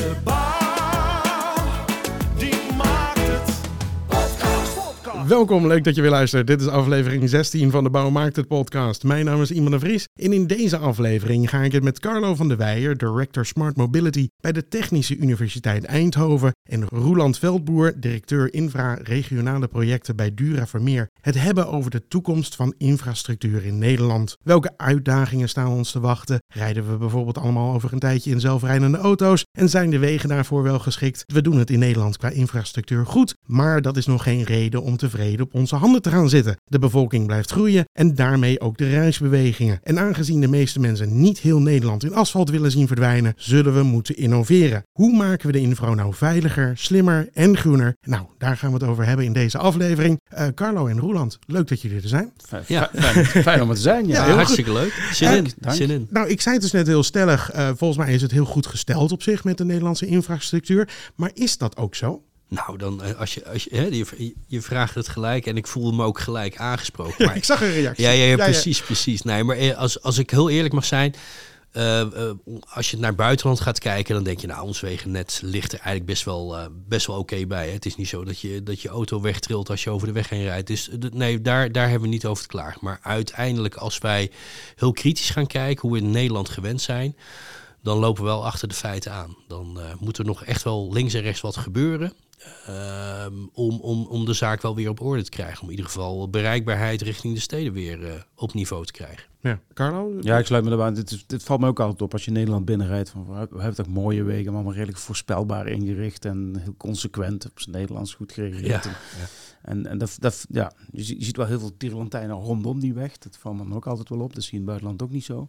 De bouw, Welkom, leuk dat je weer luistert. Dit is aflevering 16 van de Bouwmarkt het podcast. Mijn naam is Iman de Vries en in deze aflevering ga ik het met Carlo van der Weijer, Director Smart Mobility bij de Technische Universiteit Eindhoven en Roeland Veldboer, directeur infra regionale projecten bij Dura Vermeer, het hebben over de toekomst van infrastructuur in Nederland. Welke uitdagingen staan ons te wachten? Rijden we bijvoorbeeld allemaal over een tijdje in zelfrijdende auto's en zijn de wegen daarvoor wel geschikt? We doen het in Nederland qua infrastructuur goed, maar dat is nog geen reden om tevreden op onze handen te gaan zitten. De bevolking blijft groeien en daarmee ook de reisbewegingen. En aangezien de meeste mensen niet heel Nederland in asfalt willen zien verdwijnen, zullen we moeten innoveren. Hoe maken we de infra nou veiliger, slimmer en groener? Nou, daar gaan we het over hebben in deze aflevering. Eh, Carlo en Roeland, leuk dat jullie er zijn. Fijn, Ja. fijn, fijn om er te zijn. Ja, Ja, hartstikke leuk. Zin Eh, in. dank. Zin in. Nou, ik zei het dus net heel stellig. eh, volgens mij is het heel goed gesteld op zich met de Nederlandse infrastructuur. Maar is dat ook zo? Nou, dan eh, als je, als je, hè, je, je vraagt het gelijk en ik voelde me ook gelijk aangesproken. Maar, ik zag een reactie. ja, ja, ja, precies, precies. Nee, maar eh, als, als ik heel eerlijk mag zijn, eh, als je naar het buitenland gaat kijken, dan denk je, nou, ons wegennet ligt er eigenlijk best wel, best wel oké bij. Hè. Het is niet zo dat je, dat je auto wegtrilt als je over de weg heen rijdt. Dus nee, daar, daar hebben we niet over te klagen. Maar uiteindelijk, als wij heel kritisch gaan kijken hoe we in Nederland gewend zijn, dan lopen we wel achter de feiten aan. Dan moet er nog echt wel links en rechts wat gebeuren. Ehm, om, om, om de zaak wel weer op orde te krijgen. Om in ieder geval bereikbaarheid richting de steden weer eh, op niveau te krijgen. Ja. Carlo? Ja, ik sluit me erbij aan. Dit, is- dit valt me ook altijd op als je Nederland binnenrijdt. Van, we hebben toch mooie wegen, maar allemaal redelijk voorspelbaar ingericht en heel consequent op zijn Nederlands goed gereageerd. Ja, En, en, en dat, dat, ja, je, ziet- je ziet wel heel veel tierlantijnen rondom die weg. Dat valt me ook altijd wel op. Dat zie je in het buitenland ook niet zo.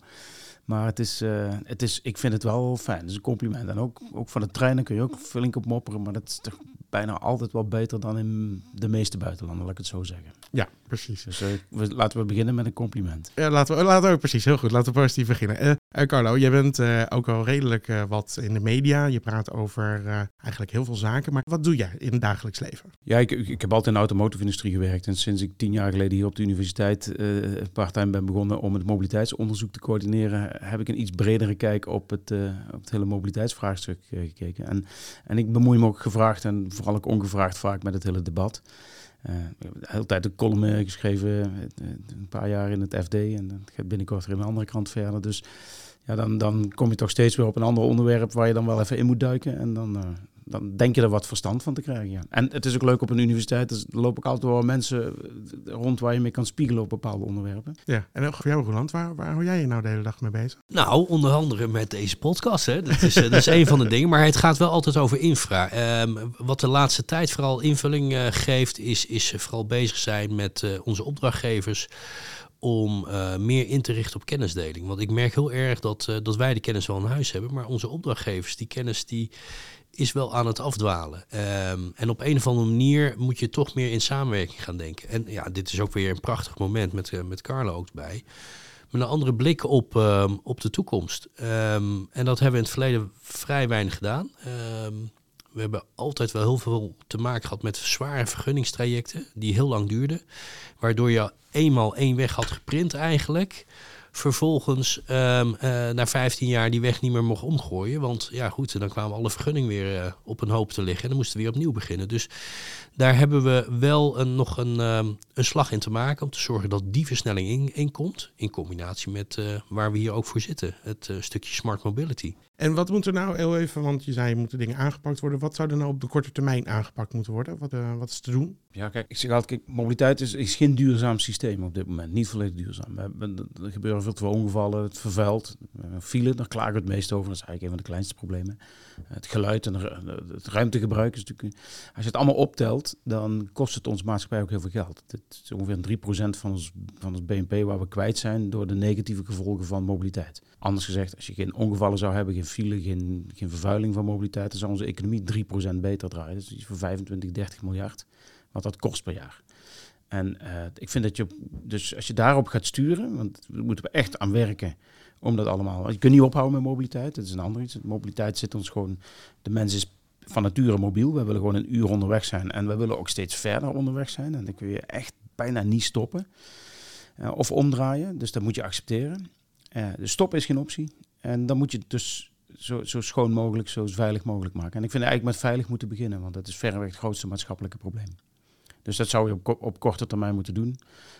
Maar het is, eh, het is, ik vind het wel fijn. Het is een compliment. En ook, ook van de treinen kun je ook flink op mopperen. Maar dat is toch bijna altijd wel beter dan in de meeste buitenlanden, laat ik het zo zeggen. Ja, precies. Dus eh, we, laten we beginnen met een compliment. Ja, laten we, laten we precies, heel goed. Laten we positief beginnen. Eh, eh, Carlo, jij bent eh, ook al redelijk eh, wat in de media. Je praat over eigenlijk heel veel zaken. Maar wat doe jij in het dagelijks leven? Ja, ik, ik, heb altijd in de automotive-industrie gewerkt. En sinds ik tien jaar geleden hier op de universiteit parttime ben begonnen om het mobiliteitsonderzoek te coördineren, heb ik een iets bredere kijk op het, op het hele mobiliteitsvraagstuk gekeken. En, en ik bemoei me ook gevraagd en vooral ook ongevraagd vaak met het hele debat. Heb de hele tijd een column eh, geschreven, eh, een paar jaar in het FD en dan gaat binnenkort weer een andere krant verder. Dus ja, dan, dan kom je toch steeds weer op een ander onderwerp waar je dan wel even in moet duiken. En dan, dan denk je er wat verstand van te krijgen. Ja. En het is ook leuk op een universiteit. Dus er lopen ook altijd wel mensen eh, rond waar je mee kan spiegelen op bepaalde onderwerpen. Ja, en ook voor jou, Roland, waar, waar hou jij je nou de hele dag mee bezig? Nou, onder andere met deze podcast. Hè. Dat, is, eh, dat is een van de dingen. Maar het gaat wel altijd over infra. Ehm, wat de laatste tijd vooral invulling eh, geeft, is, is vooral bezig zijn met eh, onze opdrachtgevers om eh, meer in te richten op kennisdeling. Want ik merk heel erg dat, eh, dat wij de kennis wel in huis hebben, maar onze opdrachtgevers, die kennis die is wel aan het afdwalen. Ehm, en op een of andere manier moet je toch meer in samenwerking gaan denken. En ja, dit is ook weer een prachtig moment met, eh, met Carlo ook bij met een andere blik op, ehm, op de toekomst. Ehm, en dat hebben we in het verleden vrij weinig gedaan. We hebben altijd wel heel veel te maken gehad met zware vergunningstrajecten die heel lang duurden. Waardoor je eenmaal één weg had geprint eigenlijk. Vervolgens ehm, eh, na 15 jaar die weg niet meer mocht omgooien. Want ja goed, dan kwamen alle vergunningen weer eh, op een hoop te liggen. En dan moesten we weer opnieuw beginnen. Dus daar hebben we wel een, nog een, ehm, een slag in te maken. Om te zorgen dat die versnelling in, in komt. In combinatie met eh, waar we hier ook voor zitten. Het stukje smart mobility. En wat moet er nou heel even, want je zei moeten dingen aangepakt worden. Wat zou er nou op de korte termijn aangepakt moeten worden? Wat, eh, wat is te doen? Ja, kijk, ik zeg altijd, kijk, mobiliteit is, is geen duurzaam systeem op dit moment. Niet volledig duurzaam. We er gebeuren veel te ongevallen, het vervuilt. File, daar klagen we het meest over. Dat is eigenlijk een van de kleinste problemen. Het geluid en het ruimtegebruik is natuurlijk... Als je het allemaal optelt, dan kost het ons maatschappij ook heel veel geld. Het is ongeveer 3% van ons, van ons BNP waar we kwijt zijn door de negatieve gevolgen van mobiliteit. Anders gezegd, als je geen ongevallen zou hebben, geen file, geen, vervuiling van mobiliteit, dan zou onze economie 3% beter draaien. Is iets van 25, 30 miljard wat dat kost per jaar. En eh, ik vind dat je, dus als je daarop gaat sturen, want daar moeten we echt aan werken om dat allemaal. Je kunt niet ophouden met mobiliteit, dat is een ander iets. Mobiliteit zit ons gewoon, de mens is van nature mobiel. We willen gewoon een uur onderweg zijn en we willen ook steeds verder onderweg zijn. En dan kun je echt bijna niet stoppen eh, of omdraaien, dus dat moet je accepteren. Eh dus stoppen is geen optie. En dan moet je dus zo, zo schoon mogelijk, zo veilig mogelijk maken. En ik vind eigenlijk met veilig moeten beginnen, want dat is verreweg het grootste maatschappelijke probleem. Dus dat zou je op, op korte termijn moeten doen.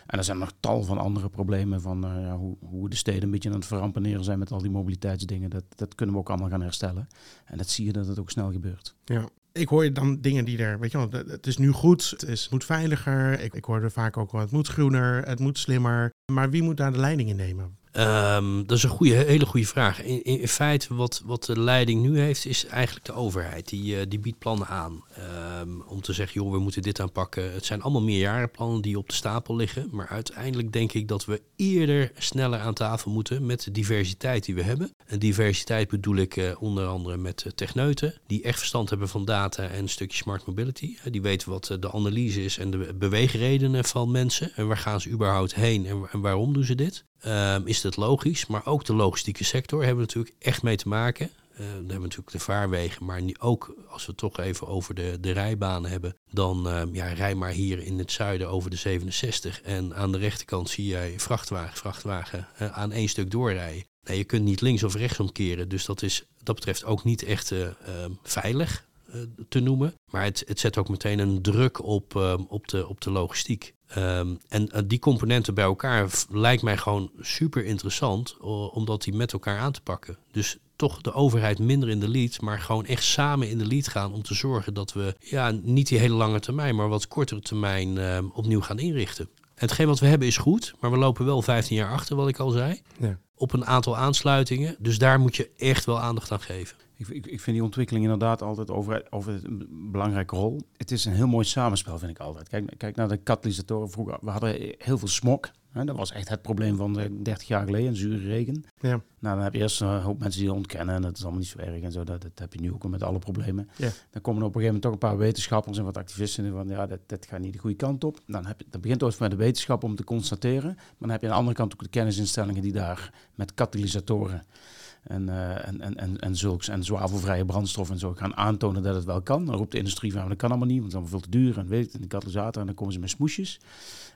En er zijn nog tal van andere problemen van eh, ja, hoe, hoe de steden een beetje aan het verrampaneren zijn met al die mobiliteitsdingen. Dat, dat kunnen we ook allemaal gaan herstellen. En dat zie je dat het ook snel gebeurt. Ja. Ik hoor dan dingen die er, weet je wel, het- het is nu goed, het, is, het moet veiliger. Ik, ik hoorde vaak ook wel, het moet groener, het moet slimmer. Maar wie moet daar de leiding in nemen? Ehm, dat is een goede, hele goede vraag. In, in, feite, wat, wat de leiding nu heeft, is eigenlijk de overheid. Die, eh, die biedt plannen aan. Ehm, om te zeggen, joh, we moeten dit aanpakken. Het zijn allemaal meerjarenplannen die op de stapel liggen. Maar uiteindelijk denk ik dat we eerder sneller aan tafel moeten met de diversiteit die we hebben. En diversiteit bedoel ik eh, onder andere met eh, techneuten. Die echt verstand hebben van data en een stukje smart mobility. Die weten wat de analyse is en de beweegredenen van mensen. En waar gaan ze überhaupt heen en, en waarom doen ze dit? Ehm, is dat logisch? Maar ook de logistieke sector hebben we natuurlijk echt mee te maken. Eh, dan hebben we natuurlijk de vaarwegen, maar ook als we het toch even over de, de rijbanen hebben, dan ehm, ja, rij maar hier in het zuiden over de 67 en aan de rechterkant zie jij vrachtwagen, vrachtwagen aan één stuk doorrijden. Je kunt niet links of rechts omkeren, dus dat is dat betreft ook niet echt eh, ehm, veilig te noemen. Maar het, het zet ook meteen een druk op, ehm, op, de, op de logistiek. Ehm, en eh, die componenten bij elkaar lijkt mij gewoon super interessant, o- omdat die met elkaar aan te pakken. Dus toch de overheid minder in de lead, maar gewoon echt samen in de lead gaan om te zorgen dat we ja, niet die hele lange termijn, maar wat kortere termijn ehm, opnieuw gaan inrichten. En hetgeen wat we hebben is goed, maar we lopen wel 15 jaar achter, wat ik al zei, Ja. op een aantal aansluitingen. Dus daar moet je echt wel aandacht aan geven. Ik, ik, ik vind die ontwikkeling inderdaad altijd over, over een belangrijke rol. Het is een heel mooi samenspel, vind ik altijd. Kijk, kijk naar de katalysatoren vroeger. We hadden heel veel smog. Hè, dat was echt het probleem van eh, 30 jaar geleden, een zure regen. Ja. Nou, dan heb je eerst een hoop mensen die ontkennen en dat is allemaal niet zo erg en zo. Dat, dat heb je nu ook al met alle problemen. Ja. Dan komen er op een gegeven moment toch een paar wetenschappers en wat activisten van ja, dat, dat gaat niet de goede kant op. Dan, heb je, dan begint het met de wetenschap om te constateren. Maar dan heb je aan de andere kant ook de kennisinstellingen die daar met katalysatoren en, eh, en, en, en, en zulks en zwavelvrije brandstof en zo gaan aantonen dat het wel kan. Dan roept de industrie van "Maar dat kan allemaal niet, want het is allemaal veel te duur en weet en die katalysator en dan komen ze met smoesjes.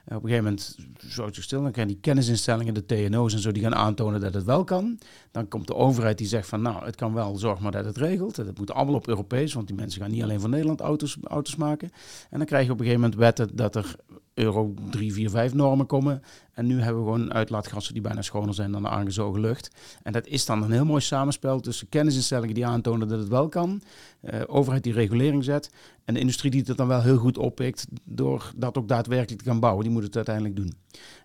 En op een gegeven moment zo het zich stil, dan krijgen die kennisinstellingen, de TNO's en zo, die gaan aantonen dat het wel kan. Dan komt de overheid die zegt van nou, het kan wel, zorg maar dat het regelt. Dat moet allemaal op Europees, want die mensen gaan niet alleen voor Nederland auto's, auto's maken. En dan krijg je op een gegeven moment wetten dat er euro 3, 4, 5 normen komen. En nu hebben we gewoon uitlaatgassen die bijna schoner zijn dan de aangezogen lucht. En dat is dan een heel mooi samenspel tussen kennisinstellingen die aantonen dat het wel kan, eh, overheid die regulering zet en de industrie die het dan wel heel goed oppikt door dat ook daadwerkelijk te gaan bouwen. Die moet het uiteindelijk doen.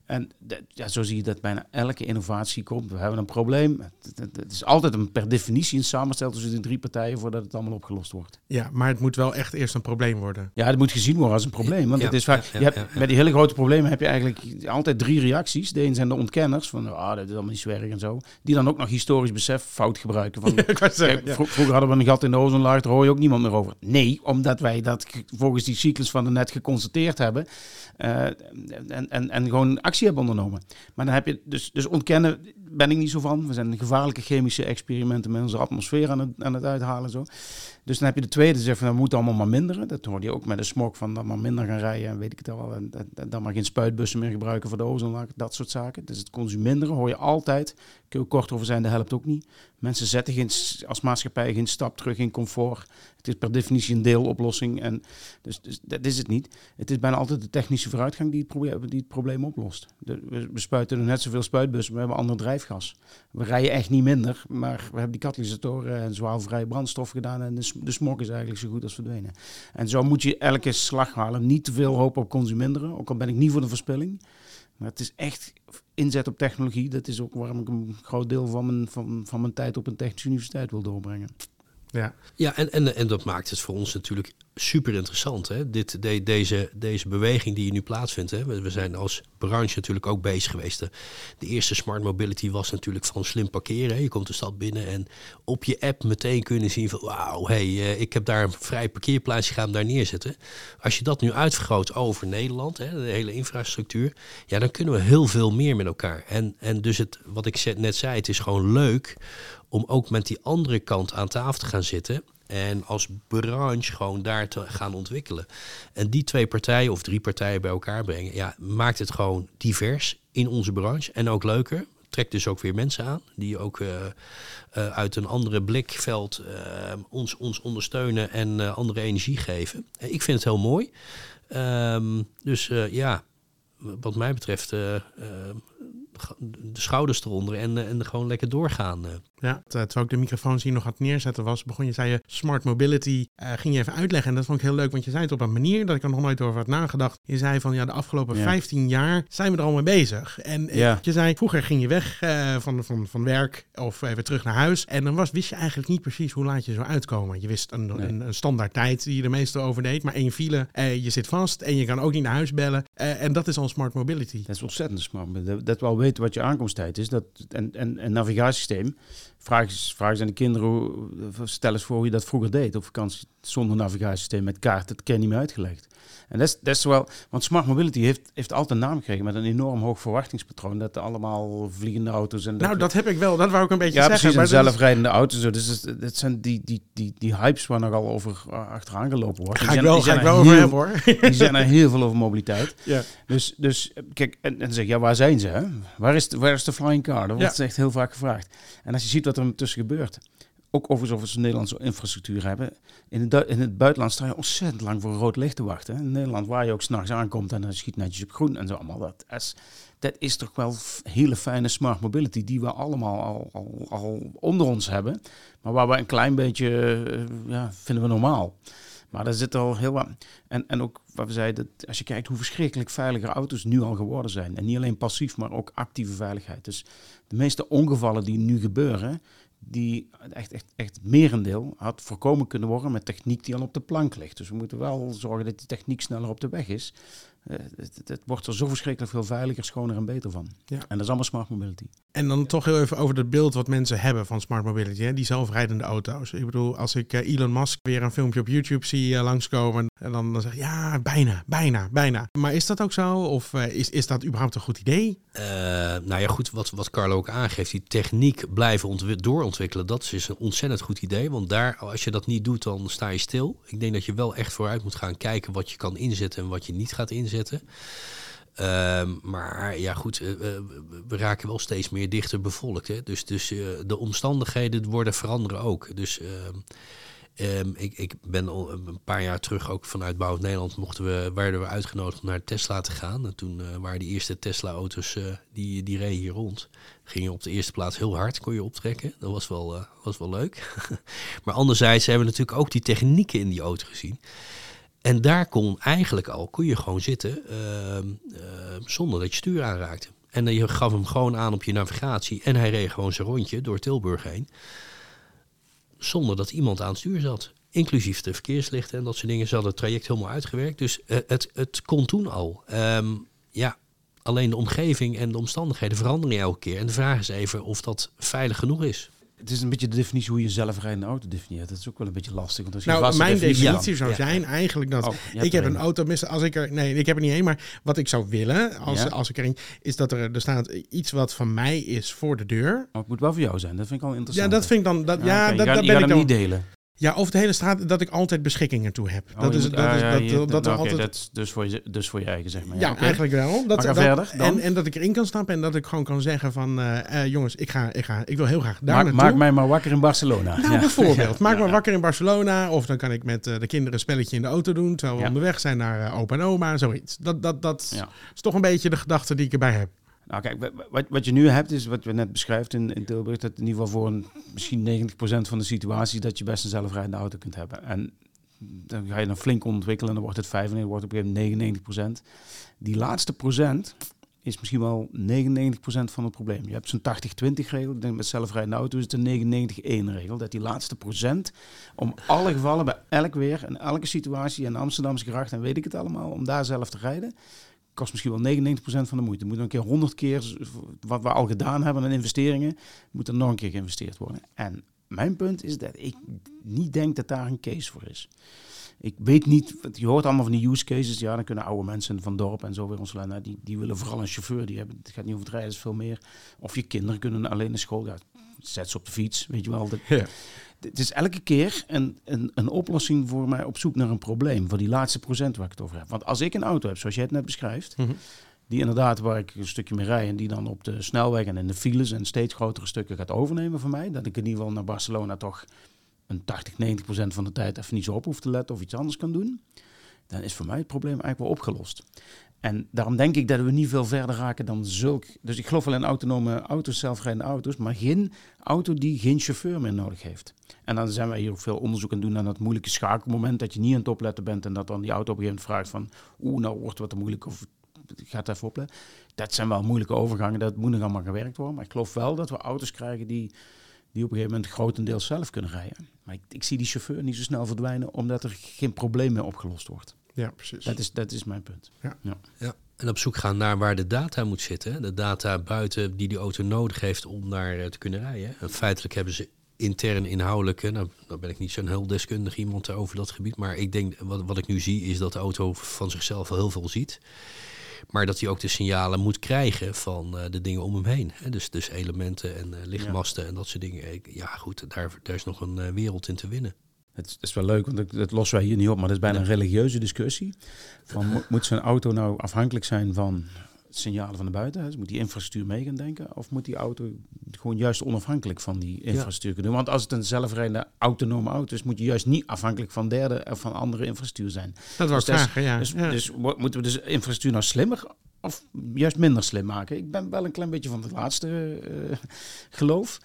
En dat- ja, zo zie je dat bijna elke innovatie komt. We hebben een probleem. Het, het- het is altijd een, per definitie een samenstel tussen die drie partijen voordat het allemaal opgelost wordt. ja, maar het moet wel echt eerst een probleem worden. Ja, dat moet gezien worden als een probleem. Want Ja, het is vaak, ja, ja, je hebt, ja, ja. Bij die hele grote problemen heb je eigenlijk altijd drie reacties. De een zijn de ontkenners, van ah, dat is allemaal niet zo erg en zo. Die dan ook nog historisch besef fout gebruiken. Van, Ik wou zeggen, Kijk, ja. vro- vroeger hadden we een gat in de ozonlaag, daar hoor je ook niemand meer over. Nee, omdat wij dat ge- volgens die cyclus van de net geconstateerd hebben. Eh, en, en, en gewoon actie hebben ondernomen. Maar dan heb je dus, dus ontkennen ben ik niet zo van. We zijn gevaarlijke chemische experimenten met onze atmosfeer aan het, aan het uithalen. Zo. Dus dan heb je de tweede, die zegt van dat allemaal maar minderen. Dat hoor je ook met de smog van dat maar minder gaan rijden en weet ik het al. En dan maar geen spuitbussen meer gebruiken voor de ozonlaag, dat soort zaken. Dus het consuminderen hoor je altijd. Kun je kort over zijn, dat helpt ook niet. Mensen zetten geen, als maatschappij geen stap terug in comfort. Het is per definitie een deeloplossing. En dus, dus dat is het niet. Het is bijna altijd de technische vooruitgang die het probleem, die het probleem oplost. We, we spuiten er net zoveel spuitbussen, we hebben ander We rijden echt niet minder, maar we hebben die katalysatoren en zwavelvrije brandstof gedaan en de, smog is eigenlijk zo goed als verdwenen. En zo moet je elke slag halen. Niet te veel hoop op consuminderen, ook al ben ik niet voor de verspilling. Maar het is echt inzet op technologie. Dat is ook waarom ik een groot deel van mijn, van, van mijn tijd op een technische universiteit wil doorbrengen. Ja. Ja, en, en, en dat maakt het voor ons natuurlijk super interessant. Hè? Dit, de, deze, deze beweging die hier nu plaatsvindt. Hè? We, zijn als branche natuurlijk ook bezig geweest. De, de eerste smart mobility was natuurlijk van slim parkeren. hè. Je komt de stad binnen en op je app meteen kunnen zien van... wauw, hey, eh, ik heb daar een vrij parkeerplaatsje, ga hem daar neerzetten. Als je dat nu uitvergroot over Nederland, hè, de hele infrastructuur... ja, dan kunnen we heel veel meer met elkaar. En, en dus het, wat ik net zei, het is gewoon leuk om ook met die andere kant aan tafel te gaan zitten. En als branche gewoon daar te gaan ontwikkelen. En die twee partijen of drie partijen bij elkaar brengen, ja, maakt het gewoon divers in onze branche. En ook leuker. trekt dus ook weer mensen aan die ook eh, eh, uit een andere blikveld eh, ons, ons ondersteunen en andere energie geven. Ik vind het heel mooi. Ehm, dus ja, wat mij betreft de schouders eronder en, en gewoon lekker doorgaan. Eh. Ja, ter- terwijl ik de microfoons hier nog het neerzetten was, begon je, zei je smart mobility, eh, ging je even uitleggen. En dat vond ik heel leuk, want je zei het op een manier dat ik er nog nooit over had nagedacht. Je zei van, ja, de afgelopen Ja. 15 jaar zijn we er al mee bezig. En eh, Ja. je zei, vroeger ging je weg eh, van, van, van werk of even terug naar huis. En dan was, wist je eigenlijk niet precies hoe laat je zou uitkomen. Je wist een, Nee. een, een standaard tijd die je de meeste over deed, maar één file, eh, je zit vast en je kan ook niet naar huis bellen. Eh, en dat is al smart mobility. Dat is ontzettend smart. Dat, dat wel weten wat je aankomsttijd is. Dat, en, en een navigatiesysteem. Vraag eens, vraag eens aan de kinderen, hoe, stel eens voor hoe je dat vroeger deed op vakantie zonder navigatiesysteem met kaart. Dat ken je niet meer uitgelegd. En dat is, dat is wel, want smart mobility heeft, heeft altijd een naam gekregen met een enorm hoog verwachtingspatroon. Dat allemaal vliegende auto's en Nou, dat heb ik wel. Dat wou ik een beetje ja, zeggen. precies. En maar dat is- zelfrijdende auto's. Dus het zijn die, die, die, die hypes waar nogal over uh, achteraan gelopen wordt. Die Ga ik zijn- wel, die zijn er over heel- hebben hoor. Die zijn er heel veel over mobiliteit. Ja. Dus, dus kijk, en, en dan zeg ja, waar zijn ze? Hè? Waar, is de, waar is de flying car? Dat wordt Ja. echt heel vaak gevraagd. En als je ziet wat er tussen gebeurt, ook overigens of ze Nederlandse infrastructuur hebben. In het, in het buitenland sta je ontzettend lang voor rood licht te wachten. In Nederland, waar je ook s'nachts aankomt en dan schiet netjes op groen en zo allemaal. Dat is, dat is toch wel hele fijne smart mobility die we allemaal al, onder ons hebben. Maar waar we een klein beetje, eh, ja, vinden we normaal. Maar daar zit al heel wat. En, en ook wat we zeiden, dat als je kijkt hoe verschrikkelijk veiliger auto's nu al geworden zijn. En niet alleen passief, maar ook actieve veiligheid. Dus de meeste ongevallen die nu gebeuren, die echt, echt, echt merendeel had voorkomen kunnen worden met techniek die al op de plank ligt. Dus we moeten wel zorgen dat die techniek sneller op de weg is. Eh, het, het- het wordt er zo verschrikkelijk veel veiliger, schoner en beter van. Ja. En dat is allemaal smart mobility. En dan toch heel even over het beeld wat mensen hebben van smart mobility. Hè? Die zelfrijdende auto's. Ik bedoel, als ik eh, Elon Musk weer een filmpje op YouTube zie eh, langskomen. En dan, dan zeg ik, ja, bijna, bijna, bijna. Maar is dat ook zo? Of eh, is, is dat überhaupt een goed idee? Eh, nou ja, goed, wat, wat Carlo ook aangeeft, die techniek blijven ontwi- doorontwikkelen, dat is dus een ontzettend goed idee. Want daar, als je dat niet doet, dan sta je stil. Ik denk dat je wel echt vooruit moet gaan kijken wat je kan inzetten en wat je niet gaat inzetten. Ehm, maar ja, goed, eh, eh, we- raken wel steeds meer dichter bevolkt. Hè? Dus, dus eh, de omstandigheden worden veranderen ook. Dus ehm, ehm, ik, ik ben al een paar jaar terug ook vanuit Bouw Nederland mochten we, werden we uitgenodigd om naar Tesla te gaan. En toen waren die eerste Tesla-auto's, die, die reden hier rond. Gingen op de eerste plaats heel hard, kon je optrekken. Dat was wel, was wel leuk. maar anderzijds hebben we natuurlijk ook die technieken in die auto gezien. En daar kon eigenlijk al, kon je gewoon zitten ehm, ehm, zonder dat je stuur aanraakte. En dan je gaf hem gewoon aan op je navigatie en hij reed gewoon zijn rondje door Tilburg heen. Zonder dat iemand aan het stuur zat. Inclusief de verkeerslichten en dat soort dingen. Ze hadden het traject helemaal uitgewerkt. Dus eh, het, het kon toen al. Ehm, ja, alleen de omgeving en de omstandigheden veranderen elke keer. En de vraag is even of dat veilig genoeg is. Het is een beetje de definitie hoe je zelfrijdende auto definieert. Dat is ook wel een beetje lastig. Want als je Nou, mijn definitie- Ja. zou Ja. zijn eigenlijk dat Oh, ik heb een auto, mis- als ik er, nee, ik heb er niet één, maar wat ik zou willen als, Ja. als ik erin, is dat er, er staat iets wat van mij is voor de deur. Maar het moet wel voor jou zijn. Dat vind ik al Ja, interessant. dat vind ik dan, dat, ja, dat, gaat- dat je ben gaat ik dan. niet delen. Ja, over de hele straat dat ik altijd beschikkingen toe heb. Oh, dat je is, moet- dat ah, is, ja, dat, je- dat, nou, altijd dat is dus voor, je, dus voor je eigen, zeg maar. Ja, eigenlijk wel. Dat, dat- verder, dan. En, en dat ik erin kan stappen en dat ik gewoon kan zeggen van... eh, eh, jongens, ik, ga, ik, ga, ik wil heel graag daar Maak, naartoe. maak mij maar wakker in Barcelona. Nou, Ja. bijvoorbeeld. Maak me wakker in Barcelona. Of dan kan ik met eh, de kinderen een spelletje in de auto doen... terwijl we onderweg zijn naar opa en oma, zoiets. Dat, dat, dat is toch een beetje de gedachte die ik erbij heb. Nou kijk, wa- wat, wat je nu hebt is wat we net beschrijft in, in Tilburg. Dat in ieder geval voor een, misschien 90% van de situaties dat je best een zelfrijdende auto kunt hebben. En dan ga je dan flink ontwikkelen en dan wordt het 95, wordt op een gegeven moment 99%. Die laatste procent is misschien wel 99% van het probleem. Je hebt zo'n 80-20 regel. Ik denk met zelfrijdende auto is het een 99-1 regel. Dat die laatste procent om alle gevallen bij elk weer en elke situatie en Amsterdamse gracht en weet ik het allemaal, om daar zelf te rijden, kost misschien wel 99% van de moeite. Moet nog een keer 100 keer wat we al gedaan hebben aan investeringen, moet er nog een keer geïnvesteerd worden. En mijn punt is dat ik niet denk dat daar een case voor is. Ik weet niet, je hoort allemaal van die use cases. Ja, dan kunnen oude mensen van dorp en zo weer ons nou, die, die willen vooral een chauffeur. Die hebben, het gaat niet over het rijden, is veel meer. Of je kinderen kunnen alleen naar school. Ja, zet ze op de fiets, weet je wel. Ja. Het is elke keer een, een, een oplossing voor mij op zoek naar een probleem. Voor die laatste procent waar ik het over heb. Want als ik een auto heb, zoals jij het net beschrijft. Mhm. die inderdaad waar ik een stukje mee rij en die dan op de snelweg en in de files en steeds grotere stukken gaat overnemen van mij. Dat ik in ieder geval naar Barcelona toch een 80, 90 procent van de tijd even niet zo op hoef te letten of iets anders kan doen. Dan is voor mij het probleem eigenlijk wel opgelost. En daarom denk ik dat we niet veel verder raken dan zulk. Dus ik geloof wel in autonome auto's, zelfrijdende auto's, maar geen auto die geen chauffeur meer nodig heeft. En dan zijn wij hier ook veel onderzoek aan doen naar dat moeilijke schakelmoment dat je niet aan het opletten bent en dat dan die auto op een gegeven moment vraagt van, oeh, nou wordt het wat moeilijk of gaat even opletten. Dat zijn wel moeilijke overgangen, dat moet nog allemaal gewerkt worden. Maar ik geloof wel dat we auto's krijgen die, die op een gegeven moment grotendeels zelf kunnen rijden. Maar ik, ik zie die chauffeur niet zo snel verdwijnen, omdat er geen probleem meer opgelost wordt. Ja, precies. Dat is, dat is mijn punt. Ja, en op zoek gaan naar waar de data moet zitten. De data buiten die die auto nodig heeft om daar eh, te kunnen rijden. En feitelijk hebben ze intern inhoudelijke, nou, nou ben ik niet zo'n heel deskundig iemand over dat gebied, maar ik denk, wat, wat ik nu zie, is dat de auto van zichzelf al heel veel ziet. Maar dat hij ook de signalen moet krijgen van eh, de dingen om hem heen. Hè? Dus, dus elementen en eh, lichtmasten en dat soort dingen. Ik- Ja, goed, daar, daar is nog een wereld in te winnen. Het is, wel leuk, want dat, lossen wij hier niet op, maar dat is bijna een religieuze discussie. Van, mo- moet zo'n auto nou afhankelijk zijn van signalen van de buiten? Dus moet die infrastructuur mee gaan denken? Of moet die auto gewoon juist onafhankelijk van die infrastructuur kunnen doen? Want als het een zelfrijdende autonome auto is, moet je juist niet afhankelijk van derde of van andere infrastructuur zijn. dat was dus vragen, ja. Dus, ja. dus moeten we dus infrastructuur nou slimmer of juist minder slim maken? Ik ben wel een klein beetje van het laatste eh, geloof.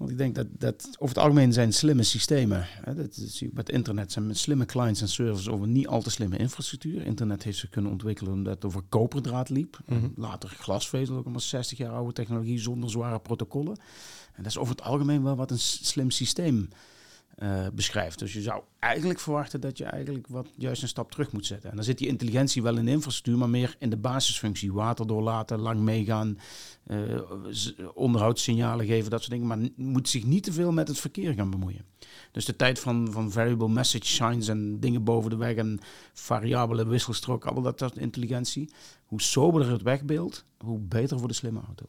Want ik denk dat, dat over het algemeen zijn slimme systemen. Hè, dat je bij het internet zijn met slimme clients en servers over niet al te slimme infrastructuur. Internet heeft zich kunnen ontwikkelen omdat het over koperdraad liep. Mhm. Later glasvezel, ook allemaal 60 jaar oude technologie zonder zware protocollen. En dat is over het algemeen wel wat een slim systeem eh, beschrijft. Dus je zou eigenlijk verwachten dat je eigenlijk wat juist een stap terug moet zetten. En dan zit die intelligentie wel in de infrastructuur, maar meer in de basisfunctie. Water doorlaten, lang meegaan, z- onderhoudssignalen geven, dat soort dingen. Maar moet zich niet te veel met het verkeer gaan bemoeien. Dus de tijd van, van variable message signs en dingen boven de weg en variabele wisselstrook, al dat soort intelligentie. Hoe soberder het wegbeeld, hoe beter voor de slimme auto.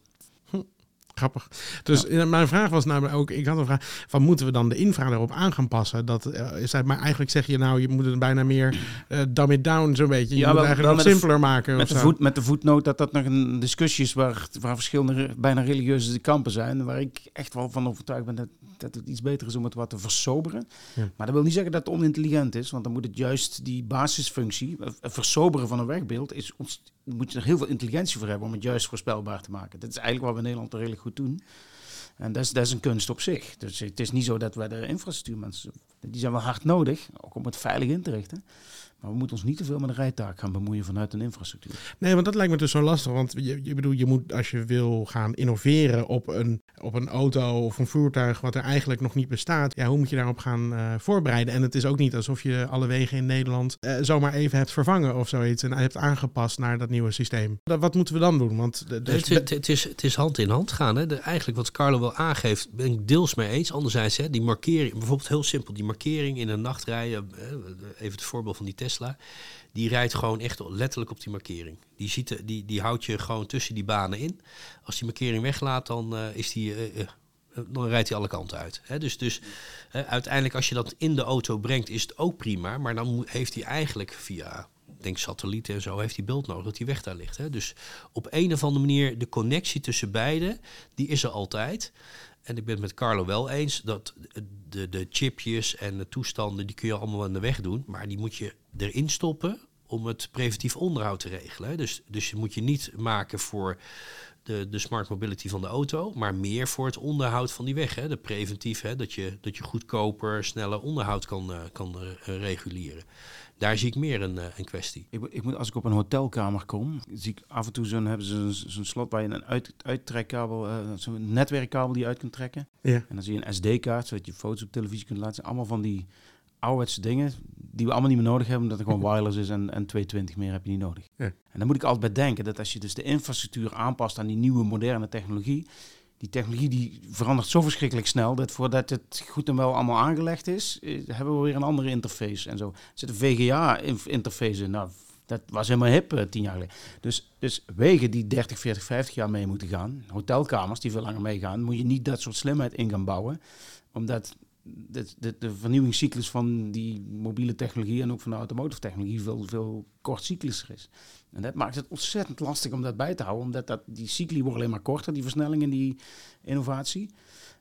Grappig. Dus mijn vraag was namelijk ook, ik had een vraag, van moeten we dan de infra erop aan gaan passen? Dat eh, is, maar eigenlijk zeg je nou, je moet het bijna meer eh dumb it down zo'n beetje. Je Ja, moet wel- het eigenlijk nog simpeler maken. Met de, voet, met de voetnoot dat dat nog een discussie is waar, waar verschillende bijna religieuze kampen zijn. Waar ik echt wel van overtuigd ben dat, dat het iets beter is om het wat te versoberen. Ja. Maar dat wil niet zeggen dat het onintelligent is. Want dan moet het juist die basisfunctie, eh, het versoberen van een wegbeeld, is ons, moet je er heel veel intelligentie voor hebben om het juist voorspelbaar te maken. Dat is eigenlijk wat we in Nederland redelijk goed doen. En dat is, dat is een kunst op zich. Dus het is niet zo dat wij de infrastructuurmensen, die zijn wel hard nodig, ook om het veilig in te richten. Maar we moeten ons niet te veel met een rijtaak gaan bemoeien vanuit een infrastructuur. Nee, want dat lijkt me dus zo lastig. Want je, je bedoel, je moet als je wil gaan innoveren op een, op een auto of een voertuig wat er eigenlijk nog niet bestaat. Ja, hoe moet je daarop gaan eh, voorbereiden? En het is ook niet alsof je alle wegen in Nederland eh, zomaar even hebt vervangen of zoiets. En hebt aangepast naar dat nieuwe systeem. Dat, wat moeten we dan doen? Want de, de- Het, het, het is, het is hand in hand gaan. Hè. De, eigenlijk wat Carlo wel aangeeft, ben ik deels mee eens. Anderzijds, hè, die markering, bijvoorbeeld heel simpel, die markering in een nacht rijden, hè, even het voorbeeld van die Die rijdt gewoon echt letterlijk op die markering. Die, ziet, die, die houdt je gewoon tussen die banen in. Als die markering weglaat, dan, eh, is die, eh, eh, dan rijdt hij alle kanten uit. Dus, dus uiteindelijk, als je dat in de auto brengt, is het ook prima. Maar dan heeft hij eigenlijk via denk satellieten en zo, heeft hij beeld nodig dat die weg daar ligt. Dus op een of andere manier, de connectie tussen beiden, die is er altijd. En ik ben het met Carlo wel eens dat de, de chipjes en de toestanden, die kun je allemaal aan de weg doen. Maar die moet je erin stoppen om het preventief onderhoud te regelen. Dus, dus je moet je niet maken voor de, de smart mobility van de auto, maar meer voor het onderhoud van die weg. Hè. De preventief, hè, dat, je, dat je goedkoper, sneller onderhoud kan, eh, kan eh, reguleren. Daar zie ik meer een, eh, een kwestie. Ik, moet- ik moet, als ik op een hotelkamer kom, zie ik af en toe zo'n hebben ze een- zo'n slot waar je een uit, uittrekkabel, eh, zo'n netwerkkabel die je uit kunt trekken. ja. En dan zie je een SD-kaart, zodat je foto's op televisie kunt laten zien. Allemaal van die ouderwetse dingen die we allemaal niet meer nodig hebben, omdat het gewoon wireless is en, en 220 meer heb je niet nodig. Ja. En dan moet ik altijd bij denken dat als je dus de infrastructuur aanpast aan die nieuwe moderne technologie, die technologie die verandert zo verschrikkelijk snel dat voordat het goed en wel allemaal aangelegd is, eh, hebben we weer een andere interface en zo. Er zit een VGA-interface in. Nou, dat was helemaal hip eh, tien jaar geleden. Dus, dus wegen die 30, 40, 50 jaar mee moeten gaan, hotelkamers die veel langer meegaan, moet je niet dat soort slimheid in gaan bouwen. Omdat de, de, de vernieuwingscyclus van die mobiele technologie en ook van de automotive technologie veel, veel kortcyclischer is. En dat maakt het ontzettend lastig om dat bij te houden, omdat dat, die cycli worden alleen maar korter, die versnelling en die innovatie.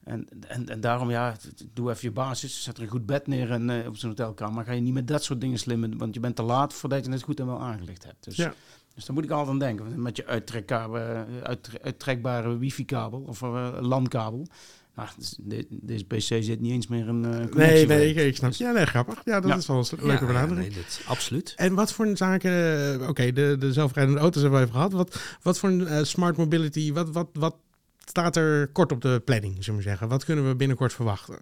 En, en, en daarom, ja, doe even je basis, zet er een goed bed neer en, eh, op zo'n hotelkamer. Maar ga je niet met dat soort dingen slimmen, want je bent te laat voordat je het goed en wel aangelegd hebt. Dus, Ja. dus daar moet ik altijd aan denken. Met je uittrekkabele, uit, uittrekbare wifi-kabel of uh, LAN-kabel. Dus de- deze PC zit niet eens meer een eh, Nee, connectie nee, ik, ik snap. Ja, nee, grappig. Ja, dat Ja. is wel een leuke Ja, ja, benadering. nee, dat, absoluut. En wat voor zaken, eh, oké, de, de zelfrijdende auto's hebben we even gehad. Wat, wat voor een eh, smart mobility, wat, wat, wat staat er kort op de planning, zullen we zeggen? Wat kunnen we binnenkort verwachten?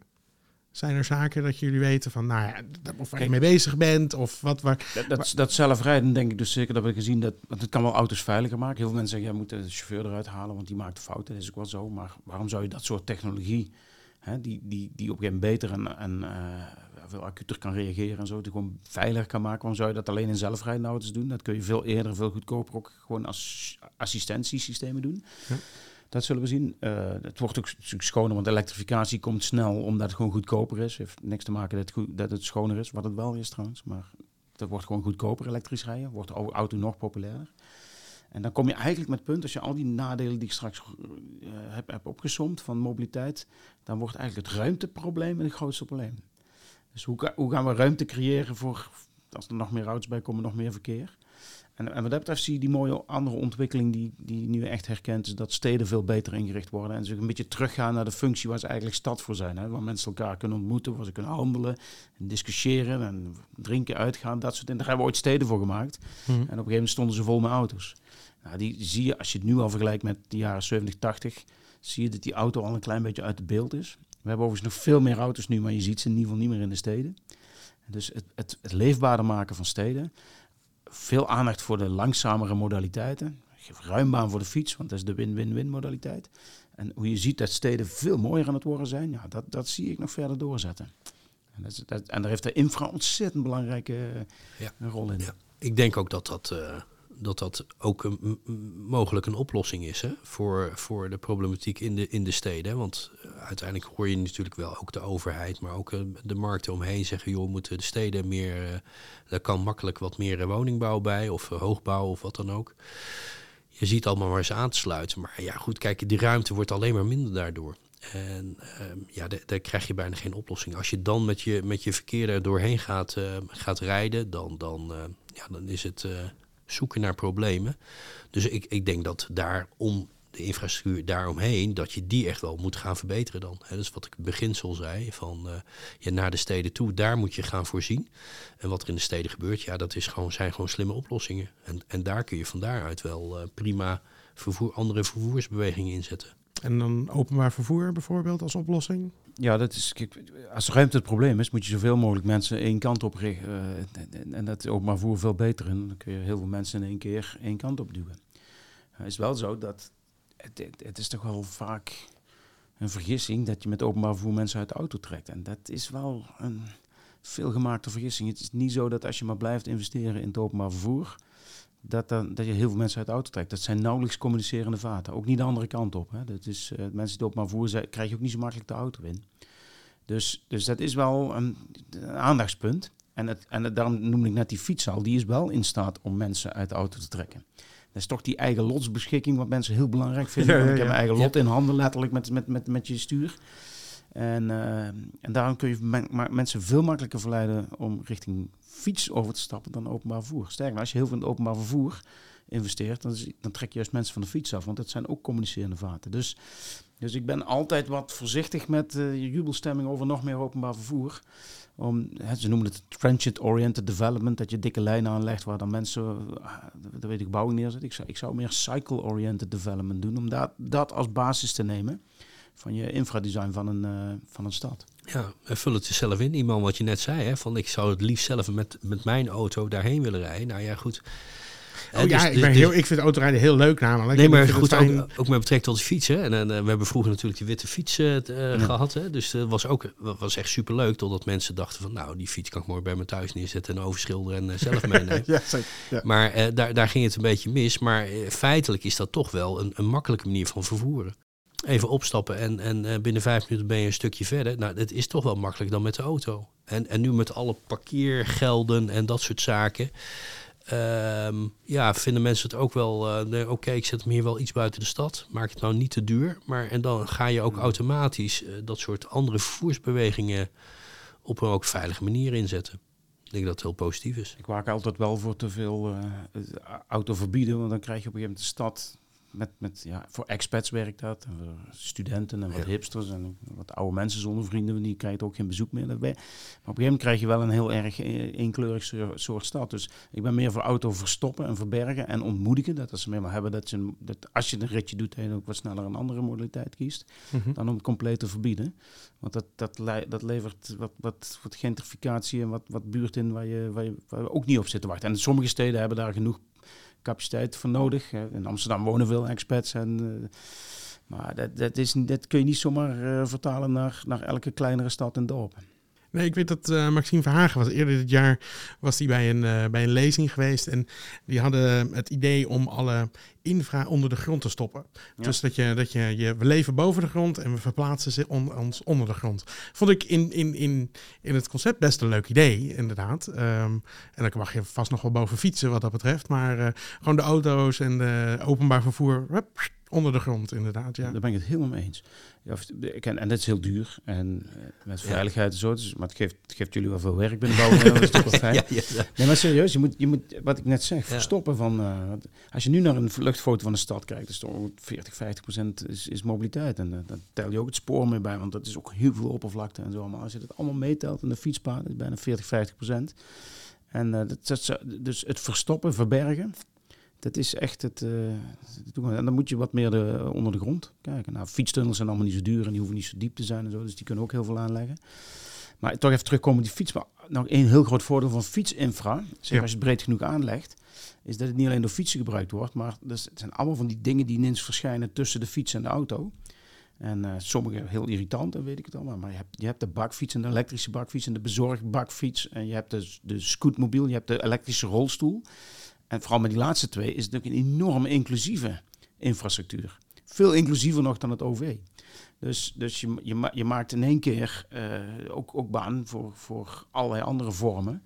Zijn er zaken dat jullie weten van, nou ja, dat- of waar je mee bezig bent? Of wat waar. Dat, dat, dat zelfrijden denk ik dus zeker dat we gezien dat want het kan wel auto's veiliger maken. Heel veel mensen zeggen, ja, moet de chauffeur eruit halen, want die maakt fouten. Dat is ook wel zo. Maar waarom zou je dat soort technologie, hè, die, die, die op een gegeven moment beter en, en eh, veel acuter kan reageren en zo, die gewoon veiliger kan maken, waarom zou je dat alleen in zelfrijdende auto's doen? Dat kun je veel eerder, veel goedkoper ook gewoon als assistentiesystemen doen. Ja. Dat zullen we zien. Eh, het wordt ook schoner, want elektrificatie komt snel omdat het gewoon goedkoper is. Heeft niks te maken dat het, goed, dat het schoner is, wat het wel is trouwens. Maar dat wordt gewoon goedkoper elektrisch rijden. Wordt de au- auto nog populairder. En dan kom je eigenlijk met het punt, als je al die nadelen die ik straks eh, heb, heb opgesomd van mobiliteit, dan wordt eigenlijk het ruimteprobleem het grootste probleem. Dus hoe, hoe gaan we ruimte creëren voor, als er nog meer auto's bij komen, nog meer verkeer? En, en wat dat betreft zie je die mooie andere ontwikkeling die, die nu echt herkent, is dat steden veel beter ingericht worden. En ze een beetje teruggaan naar de functie waar ze eigenlijk stad voor zijn. Hè? Waar mensen elkaar kunnen ontmoeten, waar ze kunnen handelen, en discussiëren en drinken, uitgaan, dat soort dingen. Daar hebben we ooit steden voor gemaakt. Hm. En op een gegeven moment stonden ze vol met auto's. Nou, die zie je, als je het nu al vergelijkt met de jaren 70, 80, zie je dat die auto al een klein beetje uit het beeld is. We hebben overigens nog veel meer auto's nu, maar je ziet ze in ieder geval niet meer in de steden. Dus het, het, het leefbaarder maken van steden. Veel aandacht voor de langzamere modaliteiten. Geef ruim baan voor de fiets, want dat is de win-win-win modaliteit. En hoe je ziet dat steden veel mooier aan het worden zijn, ja, dat, dat zie ik nog verder doorzetten. En, dat, en daar heeft de infra ontzettend belangrijke eh, Ja. een rol in. Ja. Ik denk ook dat dat, eh, dat, dat ook een, mogelijk een oplossing is hè, voor, voor de problematiek in de, in de steden. Want eh, uiteindelijk hoor je natuurlijk wel ook de overheid, maar ook eh, de markten omheen zeggen: joh, moeten de steden meer. eh, daar kan makkelijk wat meer eh, woningbouw bij, of eh, hoogbouw of wat dan ook. Je ziet allemaal maar eens aan te sluiten. Maar ja, goed, kijk, die ruimte wordt alleen maar minder daardoor. En ehm, ja, da- daar krijg je bijna geen oplossing. Als je dan met je, met je verkeer er doorheen gaat, eh, gaat rijden, dan, dan, eh, ja, dan is het eh, zoeken naar problemen. Dus ik, ik denk dat daar om de infrastructuur daaromheen, dat je die echt wel moet gaan verbeteren dan. Hè, dat is wat ik beginsel zei, van eh, ja, naar de steden toe, daar moet je gaan voorzien. En wat er in de steden gebeurt, ja, dat is gewoon, zijn gewoon slimme oplossingen. En, en daar kun je van daaruit wel eh, prima vervoer, andere vervoersbewegingen inzetten. En dan openbaar vervoer bijvoorbeeld als oplossing. Ja, dat is, als ruimte het probleem is, moet je zoveel mogelijk mensen één kant op richten. eh, en- dat is maar voor veel beter. En dan kun je heel veel mensen in één keer één kant op duwen. Het is wel zo dat het, het, het is toch wel vaak een vergissing dat je met openbaar vervoer mensen uit de auto trekt. En dat is wel een veelgemaakte vergissing. Het is niet zo dat als je maar blijft investeren in het openbaar vervoer, dat, dan, dat je heel veel mensen uit de auto trekt. Dat zijn nauwelijks communicerende vaten. Ook niet de andere kant op. Hè. Dat is, eh, mensen die openbaar vervoer zijn, krijg je ook niet zo makkelijk de auto in. Dus, dus dat is wel een, een aandachtspunt. En, het, en het, daarom noemde ik net die fiets al. Die is wel in staat om mensen uit de auto te trekken. Dat is toch die eigen lotsbeschikking wat mensen heel belangrijk vinden. Ja, ja, Want Ik heb mijn eigen lot in handen, letterlijk met, met, met, met je stuur. En, eh, en daarom kun je men- maar mensen veel makkelijker verleiden om richting fiets over te stappen dan openbaar vervoer. Sterker, als je heel veel in het openbaar vervoer investeert, dan, dan trek je juist mensen van de fiets af, want dat zijn ook communicerende vaten. Dus, dus ik ben altijd wat voorzichtig met eh, je jubelstemming over nog meer openbaar vervoer. Om, hè, ze noemen het transit-oriented development, dat je dikke lijnen aanlegt waar dan mensen, ah, de weet ik, bouwing neerzet. Ik zou, ik zou meer cycle-oriented development doen, om dat, dat als basis te nemen van je infradesign van een, eh, van een stad. Ja, en vul het jezelf in, iemand wat je net zei, hè, van ik zou het liefst zelf met, met mijn auto daarheen willen rijden. Nou ja, goed. Oh, ja, dus- ik, ben dus- heel, ik vind autorijden heel leuk namelijk. Nee, maar ik vind goed, fijn- ook, ook met betrekking tot de fiets. Hè. En, en, eh, we hebben vroeger natuurlijk die witte fiets eh, eh, Ja. gehad. Hè. Dus dat was ook was echt superleuk. Totdat mensen dachten van nou, die fiets kan ik mooi bij me thuis neerzetten en overschilderen en eh, zelf meenemen. ja, zeker. Ja. Maar eh, daar, daar ging het een beetje mis. Maar eh, feitelijk is dat toch wel een, een makkelijke manier van vervoeren. Even opstappen en, en eh, binnen vijf minuten ben je een stukje verder. Nou, dat is toch wel makkelijker dan met de auto. En, en nu met alle parkeergelden en dat soort zaken. ehm, ja, vinden mensen het ook wel. nee, Oké, ik zet hem hier wel iets buiten de stad. Maak het nou niet te duur. Maar en dan ga je ook automatisch eh, dat soort andere vervoersbewegingen op een ook veilige manier inzetten. Ik denk dat het heel positief is. Ik waak altijd wel voor te veel het auto verbieden, want dan krijg je op een gegeven moment de stad met, met ja, voor expats werkt dat, en voor studenten en wat Ja. hipsters en wat oude mensen zonder vrienden, die krijgen ook geen bezoek meer. Ben- Maar op een gegeven moment krijg je wel een heel erg eh, eenkleurig soor- soort stad. Dus ik ben meer voor auto verstoppen en verbergen en ontmoedigen. Dat als ze meer hebben dat, een- dat als je een ritje doet, dat je ook wat sneller een andere modaliteit kiest Mhm. dan om het compleet te verbieden. Want dat, dat, le- dat levert wat, wat, wat gentrificatie en wat, wat buurt in waar je, waar, je, waar we ook niet op zitten te wachten. En sommige steden hebben daar genoeg capaciteit voor nodig. In Amsterdam wonen veel expats. En, eh, maar dat, dat, is, dat kun je niet zomaar eh, vertalen naar, naar elke kleinere stad en dorp. Nee, ik weet dat eh, Maxime Verhagen was eerder dit jaar was hij bij een, eh, bij een lezing geweest. En die hadden het idee om alle infra onder de grond te stoppen. Ja. Dus dat je, dat je, je, we leven boven de grond en we verplaatsen ze on- ons onder de grond. Vond ik in, in, in, in het concept best een leuk idee, inderdaad. Ehm, en dan mag je vast nog wel boven fietsen wat dat betreft. Maar eh, gewoon de auto's en de openbaar vervoer hup, onder de grond, inderdaad. Ja. Daar ben ik het helemaal mee eens. Ja, of- ik ken- en dat is heel duur. En eh, met veiligheid en zo. Dus, maar het geeft, het geeft jullie wel veel werk binnen bouwen. dat is toch wel fijn. Ja, ja, ja. Nee, maar serieus, je moet, je moet wat ik net zeg, Ja. verstoppen van... eh, als je nu naar een luchtfoto van de stad kijkt, is toch 40, 50 procent is, is mobiliteit. En eh, dan tel je ook het spoor mee bij, want dat is ook heel veel oppervlakte en zo. Maar als je dat allemaal meetelt in de fietspad, is bijna 40, 50 procent. En eh, dat, dus het verstoppen, verbergen, dat is echt het... eh, dat en dan moet je wat meer de, onder de grond kijken. Nou, fietstunnels zijn allemaal niet zo duur en die hoeven niet zo diep te zijn en zo. Dus die kunnen ook heel veel aanleggen. Maar toch even terugkomen op die fiets. Maar nog één heel groot voordeel van fietsinfra, zeg Ja. als je het breed genoeg aanlegt, is dat het niet alleen door fietsen gebruikt wordt, maar dus het zijn allemaal van die dingen die ineens verschijnen tussen de fiets en de auto. En eh, sommige heel irritant, dan weet ik het allemaal. Maar je hebt, je hebt de bakfiets en de elektrische bakfiets en de bezorgbakfiets. En je hebt de, de scootmobiel, je hebt de elektrische rolstoel. En vooral met die laatste twee is het ook een enorme inclusieve infrastructuur. Veel inclusiever nog dan het OV. Dus, dus je, je, je maakt in één keer eh, ook, ook baan voor, voor allerlei andere vormen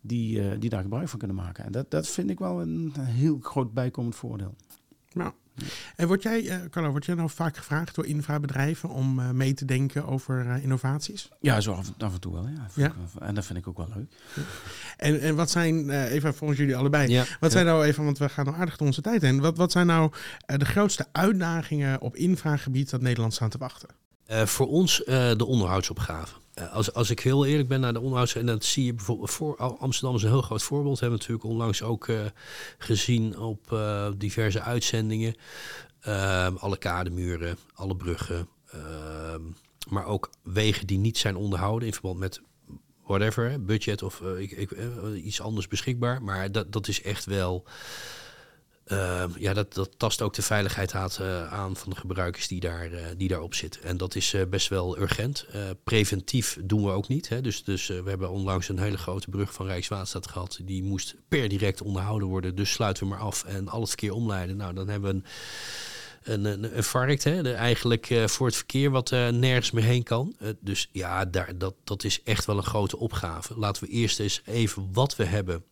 die, eh, die daar gebruik van kunnen maken. En dat, dat vind ik wel een heel groot bijkomend voordeel. Nou. En word jij, eh Carlo, word jij nou vaak gevraagd door infrabedrijven om eh, mee te denken over eh, innovaties? Ja, zo af, af en toe wel. Ja. Ja? En dat vind ik ook wel leuk. En, en wat zijn, eh, even volgens jullie allebei, Ja. wat zijn nou even, want we gaan nou aardig door onze tijd heen. Wat, wat zijn nou de grootste uitdagingen op infragebied dat Nederland staan te wachten? Eh, voor ons eh, de onderhoudsopgave. Eh, als, als ik heel eerlijk ben naar de onderhouds... en dat zie je bijvoorbeeld voor Amsterdam is een heel groot voorbeeld. Hebben natuurlijk onlangs ook eh, gezien op eh, diverse uitzendingen. Ehm, alle kademuren, alle bruggen. ehm, maar ook wegen die niet zijn onderhouden in verband met whatever, budget of ik, ik, iets anders beschikbaar. Maar dat, dat is echt wel... Ehm, ja, dat, dat tast ook de veiligheid aan, eh, aan van de gebruikers die, daar, eh, die daarop zitten. En dat is eh, best wel urgent. Preventief doen we ook niet. Hè. Dus, dus we hebben onlangs een hele grote brug van Rijkswaterstaat gehad. Die moest per direct onderhouden worden. Dus sluiten we maar af en al het verkeer omleiden. Nou, dan hebben we een, een, een, varkt, hè, de, eigenlijk voor het verkeer wat eh, nergens meer heen kan. Dus ja, daar, dat, dat is echt wel een grote opgave. Laten we eerst eens even wat we hebben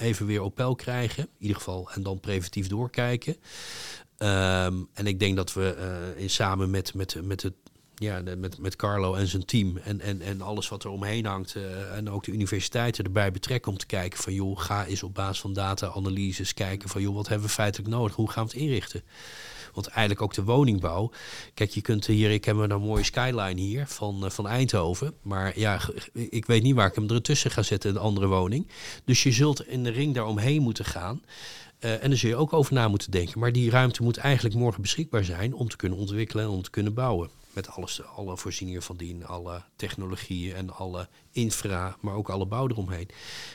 even weer op peil krijgen. In ieder geval. En dan preventief doorkijken. Ehm, en ik denk dat we eh, in, samen met, met, met, het, ja, met, met Carlo en zijn team en, en, en alles wat er omheen hangt. eh, en ook de universiteiten erbij betrekken om te kijken van joh, ga eens op basis van data-analyses kijken van joh, wat hebben we feitelijk nodig? Hoe gaan we het inrichten? Want eigenlijk ook de woningbouw. Kijk, je kunt hier, ik heb een nou mooie skyline hier van, eh, van Eindhoven. Maar ja, ik weet niet waar ik hem ertussen ga zetten, een andere woning. Dus je zult in de ring daaromheen moeten gaan. Eh, en daar zul je ook over na moeten denken. Maar die ruimte moet eigenlijk morgen beschikbaar zijn om te kunnen ontwikkelen en om te kunnen bouwen. Met alles, alle voorzieningen van dien, alle technologieën en alle infra, maar ook alle bouw eromheen.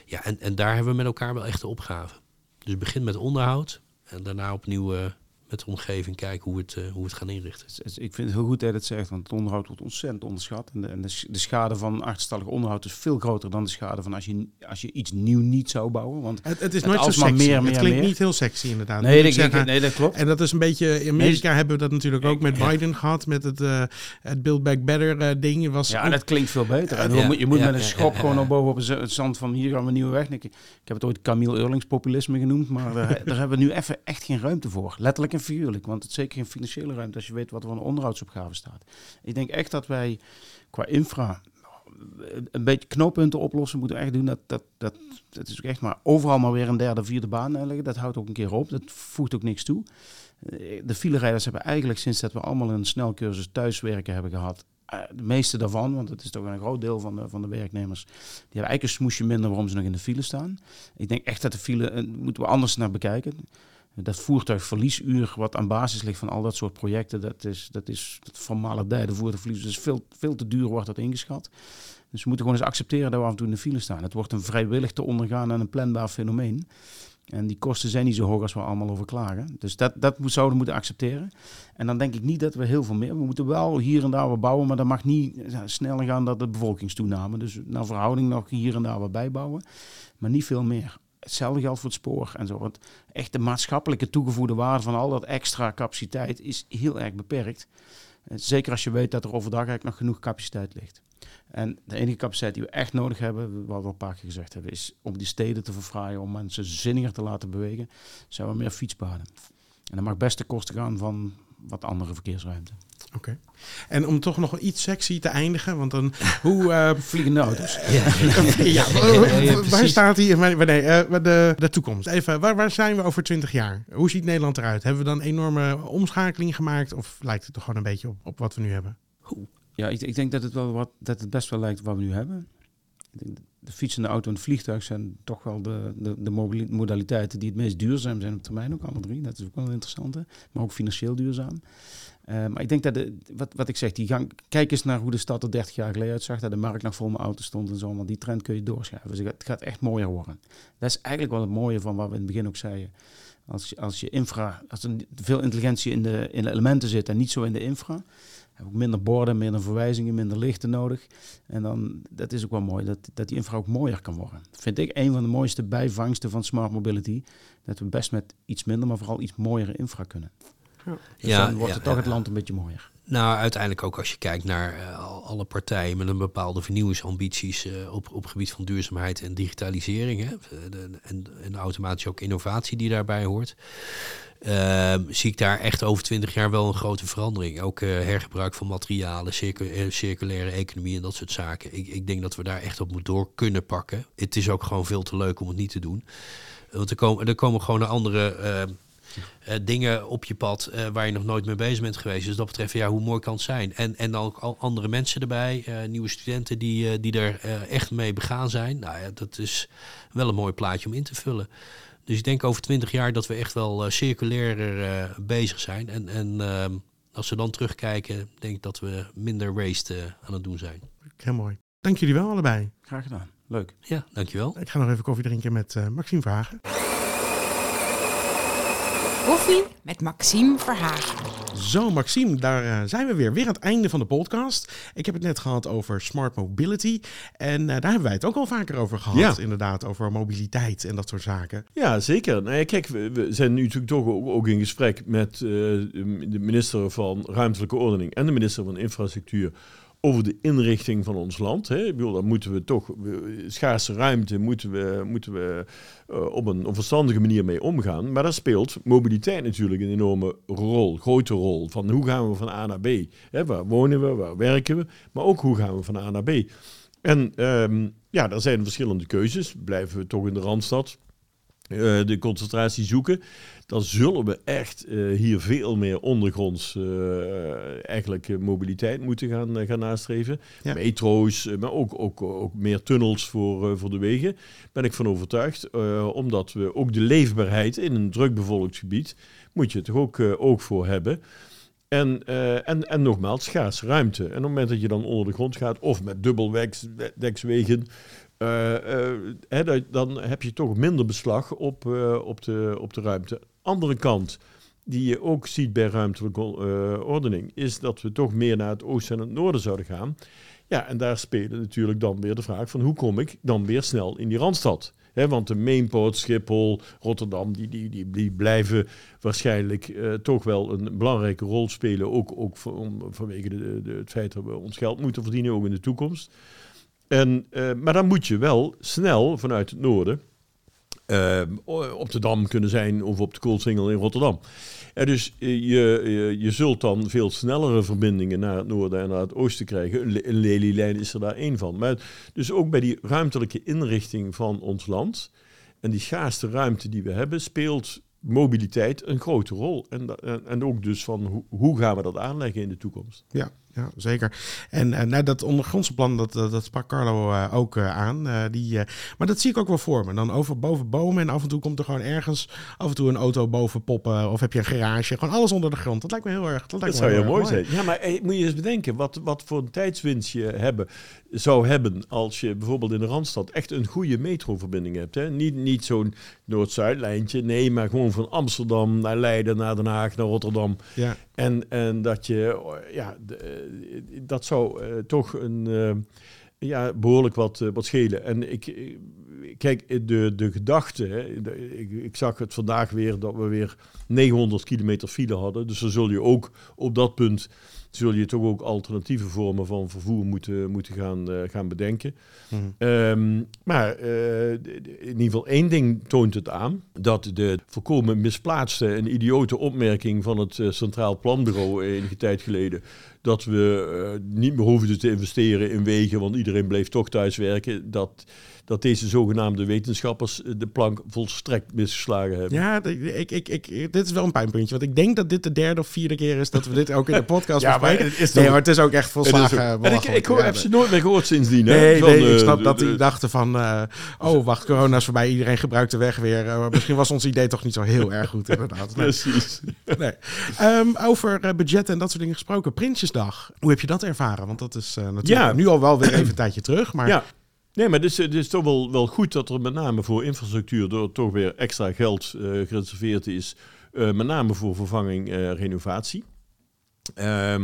Ja, en, en daar hebben we met elkaar wel echt de opgave. Dus begin met onderhoud en daarna opnieuw eh, met de omgeving kijken hoe we het, eh, hoe we het gaan inrichten. Ik vind het heel goed dat je het zegt, want het onderhoud wordt ontzettend onderschat. En de, en de, sch- de schade van achterstallig onderhoud is veel groter dan de schade van als je, als je iets nieuw niet zou bouwen. Want Het, het is Het nooit zo alsmaar sexy. meer, het klinkt meer. niet heel sexy inderdaad. nee, ik ik, ik- nee, dat klopt. En dat is een beetje, in Amerika hebben we dat natuurlijk ook met Biden gehad, met het, eh, het Build Back Better eh, ding. Was Ja, ook- dat klinkt veel beter. En Ja, je moet, je moet ja, met een schop ja, gewoon ja. naar boven op het z- het zand van hier gaan we een nieuwe weg. Ik, ik heb het ooit Camille Eurlings populisme genoemd, maar daar, daar hebben we nu even echt geen ruimte voor. Letterlijk en want het is zeker geen financiële ruimte als je weet wat er van onderhoudsopgave staat. Ik denk echt dat wij qua infra een beetje knooppunten oplossen moeten we echt doen. Dat, dat, dat, dat is ook echt maar overal maar weer een derde, vierde baan leggen. Dat houdt ook een keer op. Dat voegt ook niks toe. Eh, De filerijders hebben eigenlijk sinds dat we allemaal een snelcursus thuiswerken hebben gehad, eh, de meeste daarvan, want het is toch een groot deel van de, van de werknemers, die hebben eigenlijk een smoesje minder waarom ze nog in de file staan. Ik denk echt dat de file, eh, moeten we anders naar bekijken. Dat voertuigverliesuur, wat aan basis ligt van al dat soort projecten, dat is, dat is van de voertuigverlies. Dus veel, veel te duur wordt dat ingeschat. Dus we moeten gewoon eens accepteren dat we af en toe in de file staan. Het wordt een vrijwillig te ondergaan en een planbaar fenomeen. En die kosten zijn niet zo hoog als we allemaal over klagen. Dus dat, dat zouden we moeten accepteren. En dan denk ik niet dat we heel veel meer... We moeten wel hier en daar wat bouwen, maar dat mag niet sneller gaan dan de bevolkingstoename. Dus naar verhouding nog hier en daar wat bijbouwen. Maar niet veel meer. Hetzelfde geldt voor het spoor en zo. Want echt de maatschappelijke toegevoegde waarde van al dat extra capaciteit is heel erg beperkt. Eh, Zeker als je weet dat er overdag eigenlijk nog genoeg capaciteit ligt. En de enige capaciteit die we echt nodig hebben, wat we al een paar keer gezegd hebben, is om die steden te verfraaien, om mensen zinniger te laten bewegen, zijn we meer fietspaden. En dat mag best ten koste gaan van wat andere verkeersruimte. Oké. En om toch nog iets sexy te eindigen, want dan hoe... eh, Vliegende auto's. Ja, ja, ja, waar precies. staat hij? Maar- Nee, eh, de, de toekomst. Even, waar, waar zijn we over 20 jaar? Hoe ziet Nederland eruit? Hebben we dan een enorme omschakeling gemaakt? Of lijkt het toch gewoon een beetje op, op wat we nu hebben? Ja, ik, ik denk dat het, wel wat, dat het best wel lijkt wat we nu hebben. De fiets en de auto en het vliegtuig zijn toch wel de, de, de modaliteiten die het meest duurzaam zijn op termijn, ook alle drie. Dat is ook wel een interessante, maar ook financieel duurzaam. Eh, maar ik denk dat, de, wat, wat ik zeg, die kijk eens naar hoe de stad er 30 jaar geleden uitzag, dat de markt nog vol met auto's stond en zo, want die trend kun je doorschuiven. Dus het gaat echt mooier worden. Dat is eigenlijk wel het mooie van wat we in het begin ook zeiden. Als als je infra, als er veel intelligentie in de, in de elementen zit en niet zo in de infra, heb ik minder borden, minder verwijzingen, minder lichten nodig. En dan, dat is ook wel mooi, dat, dat die infra ook mooier kan worden. Dat vind ik een van de mooiste bijvangsten van smart mobility. Dat we best met iets minder, maar vooral iets mooiere infra kunnen. Dus Ja, dan wordt ja, het toch ja, het land een beetje mooier. Nou, uiteindelijk ook als je kijkt naar eh, al- alle partijen met een bepaalde vernieuwingsambities eh, op, op gebied van duurzaamheid en digitalisering. Hè, de- de- en, en automatisch ook innovatie die daarbij hoort. Ehm, zie ik daar echt over twintig jaar wel een grote verandering. Ook eh, hergebruik van materialen, circu- eh, circulaire economie en dat soort zaken. Ik, ik denk dat we daar echt op moeten door kunnen pakken. Het is ook gewoon veel te leuk om het niet te doen. Want er komen, er komen gewoon andere eh, dingen op je pad eh, waar je nog nooit mee bezig bent geweest. Dus dat betreft, ja, hoe mooi kan het zijn? En, en dan ook al andere mensen erbij, eh, nieuwe studenten die, eh, die er eh, echt mee begaan zijn. Nou ja, dat is wel een mooi plaatje om in te vullen. Dus ik denk over twintig jaar dat we echt wel eh, circulairder eh, bezig zijn. En, en ehm, als we dan terugkijken, denk ik dat we minder waste aan het doen zijn. Heel mooi. Dank jullie wel allebei. Graag gedaan. Leuk. Ja, dankjewel. Ik ga nog even koffie drinken met eh, Maxime Vragen. Koffie met Maxime Verhagen. Zo, Maxime, daar eh, zijn we weer. Weer aan het einde van de podcast. Ik heb het net gehad over smart mobility. En eh, daar hebben wij het ook al vaker over gehad. Ja. Inderdaad, over mobiliteit en dat soort zaken. Ja, zeker. Nou, ja, kijk, we, we zijn nu natuurlijk toch ook, ook in gesprek met eh, de minister van Ruimtelijke Ordening en de minister van Infrastructuur over de inrichting van ons land. Hè. Ik bedoel, dan moeten we toch, schaarse ruimte moeten we, moeten we eh, op een verstandige manier mee omgaan. Maar daar speelt mobiliteit natuurlijk een enorme rol, grote rol. Van hoe gaan we van A naar B? Hè, waar wonen we, waar werken we? Maar ook hoe gaan we van A naar B? En ehm, ja, er zijn verschillende keuzes. Blijven we toch in de Randstad? eh, de concentratie zoeken, dan zullen we echt eh, hier veel meer ondergronds eh, eigenlijk eh, mobiliteit moeten gaan, gaan nastreven. Ja. Metro's, maar ook, ook, ook meer tunnels voor, voor de wegen. Ben ik van overtuigd, omdat we ook de leefbaarheid in een druk bevolkt gebied, moet je toch ook ook oog voor hebben. En, en, en nogmaals, schaarse ruimte. En op het moment dat je dan onder de grond gaat, of met dubbeldekswegen, hè, dat- dan heb je toch minder beslag op, op, de, op de ruimte. Andere kant, die je ook ziet bij ruimtelijke ordening, is dat we toch meer naar het oosten en het noorden zouden gaan. Ja, en daar spelen natuurlijk dan weer de vraag van hoe kom ik dan weer snel in die Randstad? Want de mainport, Schiphol, Rotterdam, die, die, die, die blijven waarschijnlijk eh, toch wel een belangrijke rol spelen. Ook, ook van, om- vanwege de, de, het feit dat we ons geld moeten verdienen, ook in de toekomst. En, eh, maar dan moet je wel snel vanuit het noorden eh, op de Dam kunnen zijn of op de Koolsingel in Rotterdam. En dus eh, je, je, je zult dan veel snellere verbindingen naar het noorden en naar het oosten krijgen. Een, een lelielijn is er daar één van. Maar dus ook bij die ruimtelijke inrichting van ons land en die schaarste ruimte die we hebben, speelt mobiliteit een grote rol. En, en, en ook dus van hoe, hoe gaan we dat aanleggen in de toekomst. Ja, ja zeker. En eh, nou, dat ondergrondse plan, dat, dat, dat sprak Carlo eh, ook eh, aan. Die, maar dat zie ik ook wel voor me. Dan over boven bomen en af en toe komt er gewoon ergens af en toe een auto boven poppen. Of heb je een garage. Gewoon alles onder de grond. Dat lijkt me heel erg. Dat, Dat lijkt me zou heel mooi zijn. Ja, maar moet je eens bedenken wat, wat voor een tijdswinst je hebben, zou hebben als je bijvoorbeeld in de Randstad echt een goede metroverbinding hebt. Hè? Niet, niet zo'n Noord-Zuid-lijntje, nee, maar gewoon van Amsterdam naar Leiden, naar Den Haag, naar Rotterdam. Ja, En, en dat je, eh, ja, de, dat zou eh, toch een, eh, ja, behoorlijk wat, eh, wat schelen. En ik, eh, kijk, de, de gedachte, ik, ik zag het vandaag weer dat we weer 900 kilometer file hadden. Dus dan zul je ook op dat punt, zul je toch ook alternatieve vormen van vervoer moeten, moeten gaan, eh, gaan bedenken. Mhm. Ehm, maar eh, in ieder geval één ding toont het aan. Dat de volkomen misplaatste en idiote opmerking van het eh, Centraal Planbureau enige tijd geleden. Dat we niet meer hoefden te investeren in wegen, want iedereen bleef toch thuiswerken. Dat, dat deze zogenaamde wetenschappers eh, de plank volstrekt misgeslagen hebben. ja ik, ik, ik, dit is wel een pijnpuntje. Want ik denk dat dit de derde of vierde keer is dat we dit ook in de podcast Ja, maar het is nee, maar het is ook echt volslagen en ik, hoor, Ja, heb ze nooit meer gehoord sindsdien. hè, Nee, van, nee, ik eh, snap dat die dachten van... eh, oh, wacht, corona is voorbij. Iedereen gebruikt de weg weer. Eh, misschien was ons idee toch niet zo heel erg goed, inderdaad. Precies. Nee. Ehm, over eh, budgetten en dat soort dingen gesproken. Prinsjesdag. Hoe heb je dat ervaren? Want dat is eh, natuurlijk Ja. nu al wel weer even een tijdje terug. Maar Ja. Nee, maar het is, het is toch wel, wel goed dat er met name voor infrastructuur toch weer extra geld eh, gereserveerd is. eh, met name voor vervanging eh renovatie. Ja,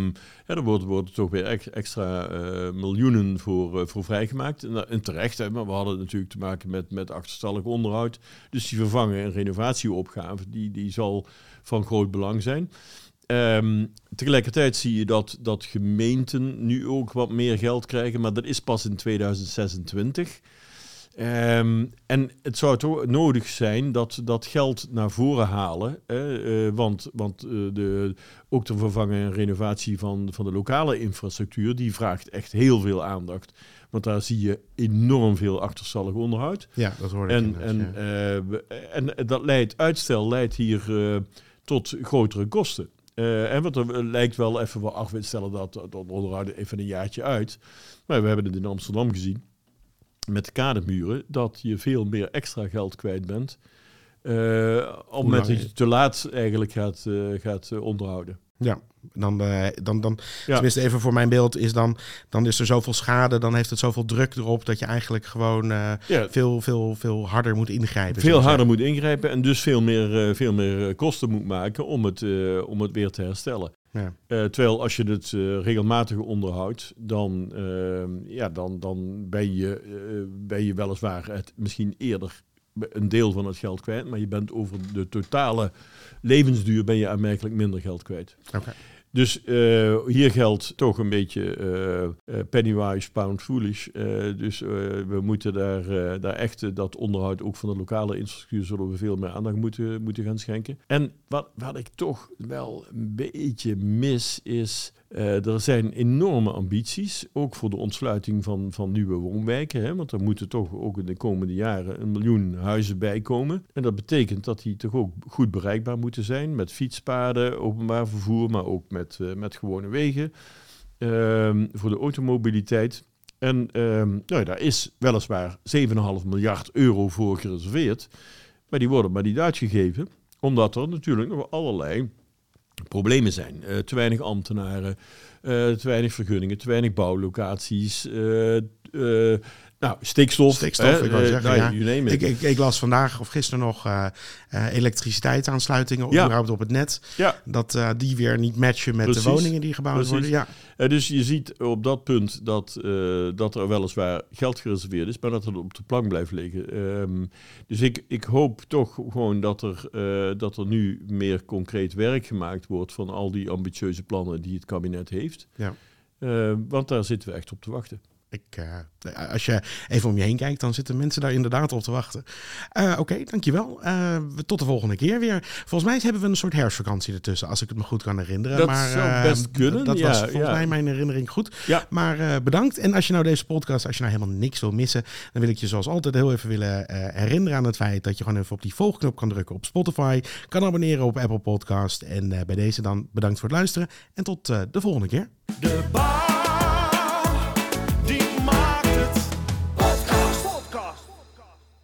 er worden, toch weer ex- extra miljoenen voor, voor vrijgemaakt. En, terecht, maar we hadden natuurlijk te maken met, met achterstallig onderhoud. Dus die vervangen- en renovatieopgave, die, die zal van groot belang zijn. Ehm, tegelijkertijd zie je dat, dat gemeenten nu ook wat meer geld krijgen, maar dat is pas in 2026. Ehm, en het zou toch nodig zijn dat dat geld naar voren halen. Hè, eh, want want eh, de, ook de vervanging en renovatie van, van de lokale infrastructuur, die vraagt echt heel veel aandacht. Want daar zie je enorm veel achterstallig onderhoud. ja, dat hoorde ik En, en, ja. eh, en dat leidt, uitstel leidt hier tot grotere kosten. Eh, en want er lijkt wel even wel af, stellen dat, dat onderhoud even een jaartje uit. Maar we hebben het in Amsterdam gezien met de kademuren, dat je veel meer extra geld kwijt bent. eh op het moment dat je te laat eigenlijk gaat, eh, gaat eh, onderhouden. Ja, dan, eh, dan, dan Ja. tenminste even voor mijn beeld, is dan, dan is er zoveel schade, dan heeft het zoveel druk erop dat je eigenlijk gewoon eh, Ja, veel, veel, veel harder moet ingrijpen. veel harder moet ingrijpen en dus veel meer, eh, veel meer kosten moet maken om het, om het weer te herstellen. Eh, terwijl als je het regelmatig onderhoudt, dan, ja, dan, dan ben, je, ben je weliswaar het misschien eerder een deel van het geld kwijt, maar je bent over de totale levensduur ben je aanmerkelijk minder geld kwijt. Dus eh, hier geldt toch een beetje eh, eh, pennywise, pound foolish. Dus we moeten daar, daar echt dat onderhoud ook van de lokale infrastructuur zullen we veel meer aandacht moeten, moeten gaan schenken. En wat, wat ik toch wel een beetje mis is, eh, er zijn enorme ambities, ook voor de ontsluiting van, van nieuwe woonwijken. Hè, want er moeten toch ook in de komende jaren een miljoen huizen bij komen. En dat betekent dat die toch ook goed bereikbaar moeten zijn met fietspaden, openbaar vervoer, maar ook met, eh, met gewone wegen ehm, voor de automobiliteit. En nou, daar is weliswaar 7,5 miljard euro voor gereserveerd, maar die worden maar niet uitgegeven, omdat er natuurlijk nog allerlei problemen zijn. Eh, te weinig ambtenaren, eh, te weinig vergunningen, te weinig bouwlocaties. eh, Nou, stikstof. Stikstof, hè, ik wou eh, zeggen, nou, ja. Ik, ik, ik las vandaag of gisteren nog eh, eh, elektriciteitsaansluitingen Ja. op het net. Ja. Dat die weer niet matchen met Precies. de woningen die gebouwd Precies. worden. Ja, Eh, dus je ziet op dat punt dat, dat er weliswaar geld gereserveerd is, maar dat het op de plank blijft liggen. Ehm, dus ik, ik hoop toch gewoon dat er, dat er nu meer concreet werk gemaakt wordt van al die ambitieuze plannen die het kabinet heeft. Ja. Eh, want daar zitten we echt op te wachten. Ik, eh, als je even om je heen kijkt, dan zitten mensen daar inderdaad op te wachten. Eh, Oké, dankjewel. Eh, tot de volgende keer weer. Volgens mij hebben we een soort herfstvakantie ertussen, als ik het me goed kan herinneren. Dat maar, zou best kunnen, Dat ja, was volgens ja. mij mijn herinnering goed. Ja. Maar eh, bedankt. En als je nou deze podcast, als je nou helemaal niks wil missen, dan wil ik je zoals altijd heel even willen eh, herinneren aan het feit dat je gewoon even op die volgknop kan drukken op Spotify, kan abonneren op Apple Podcast. En eh, bij deze dan bedankt voor het luisteren en tot eh, de volgende keer. De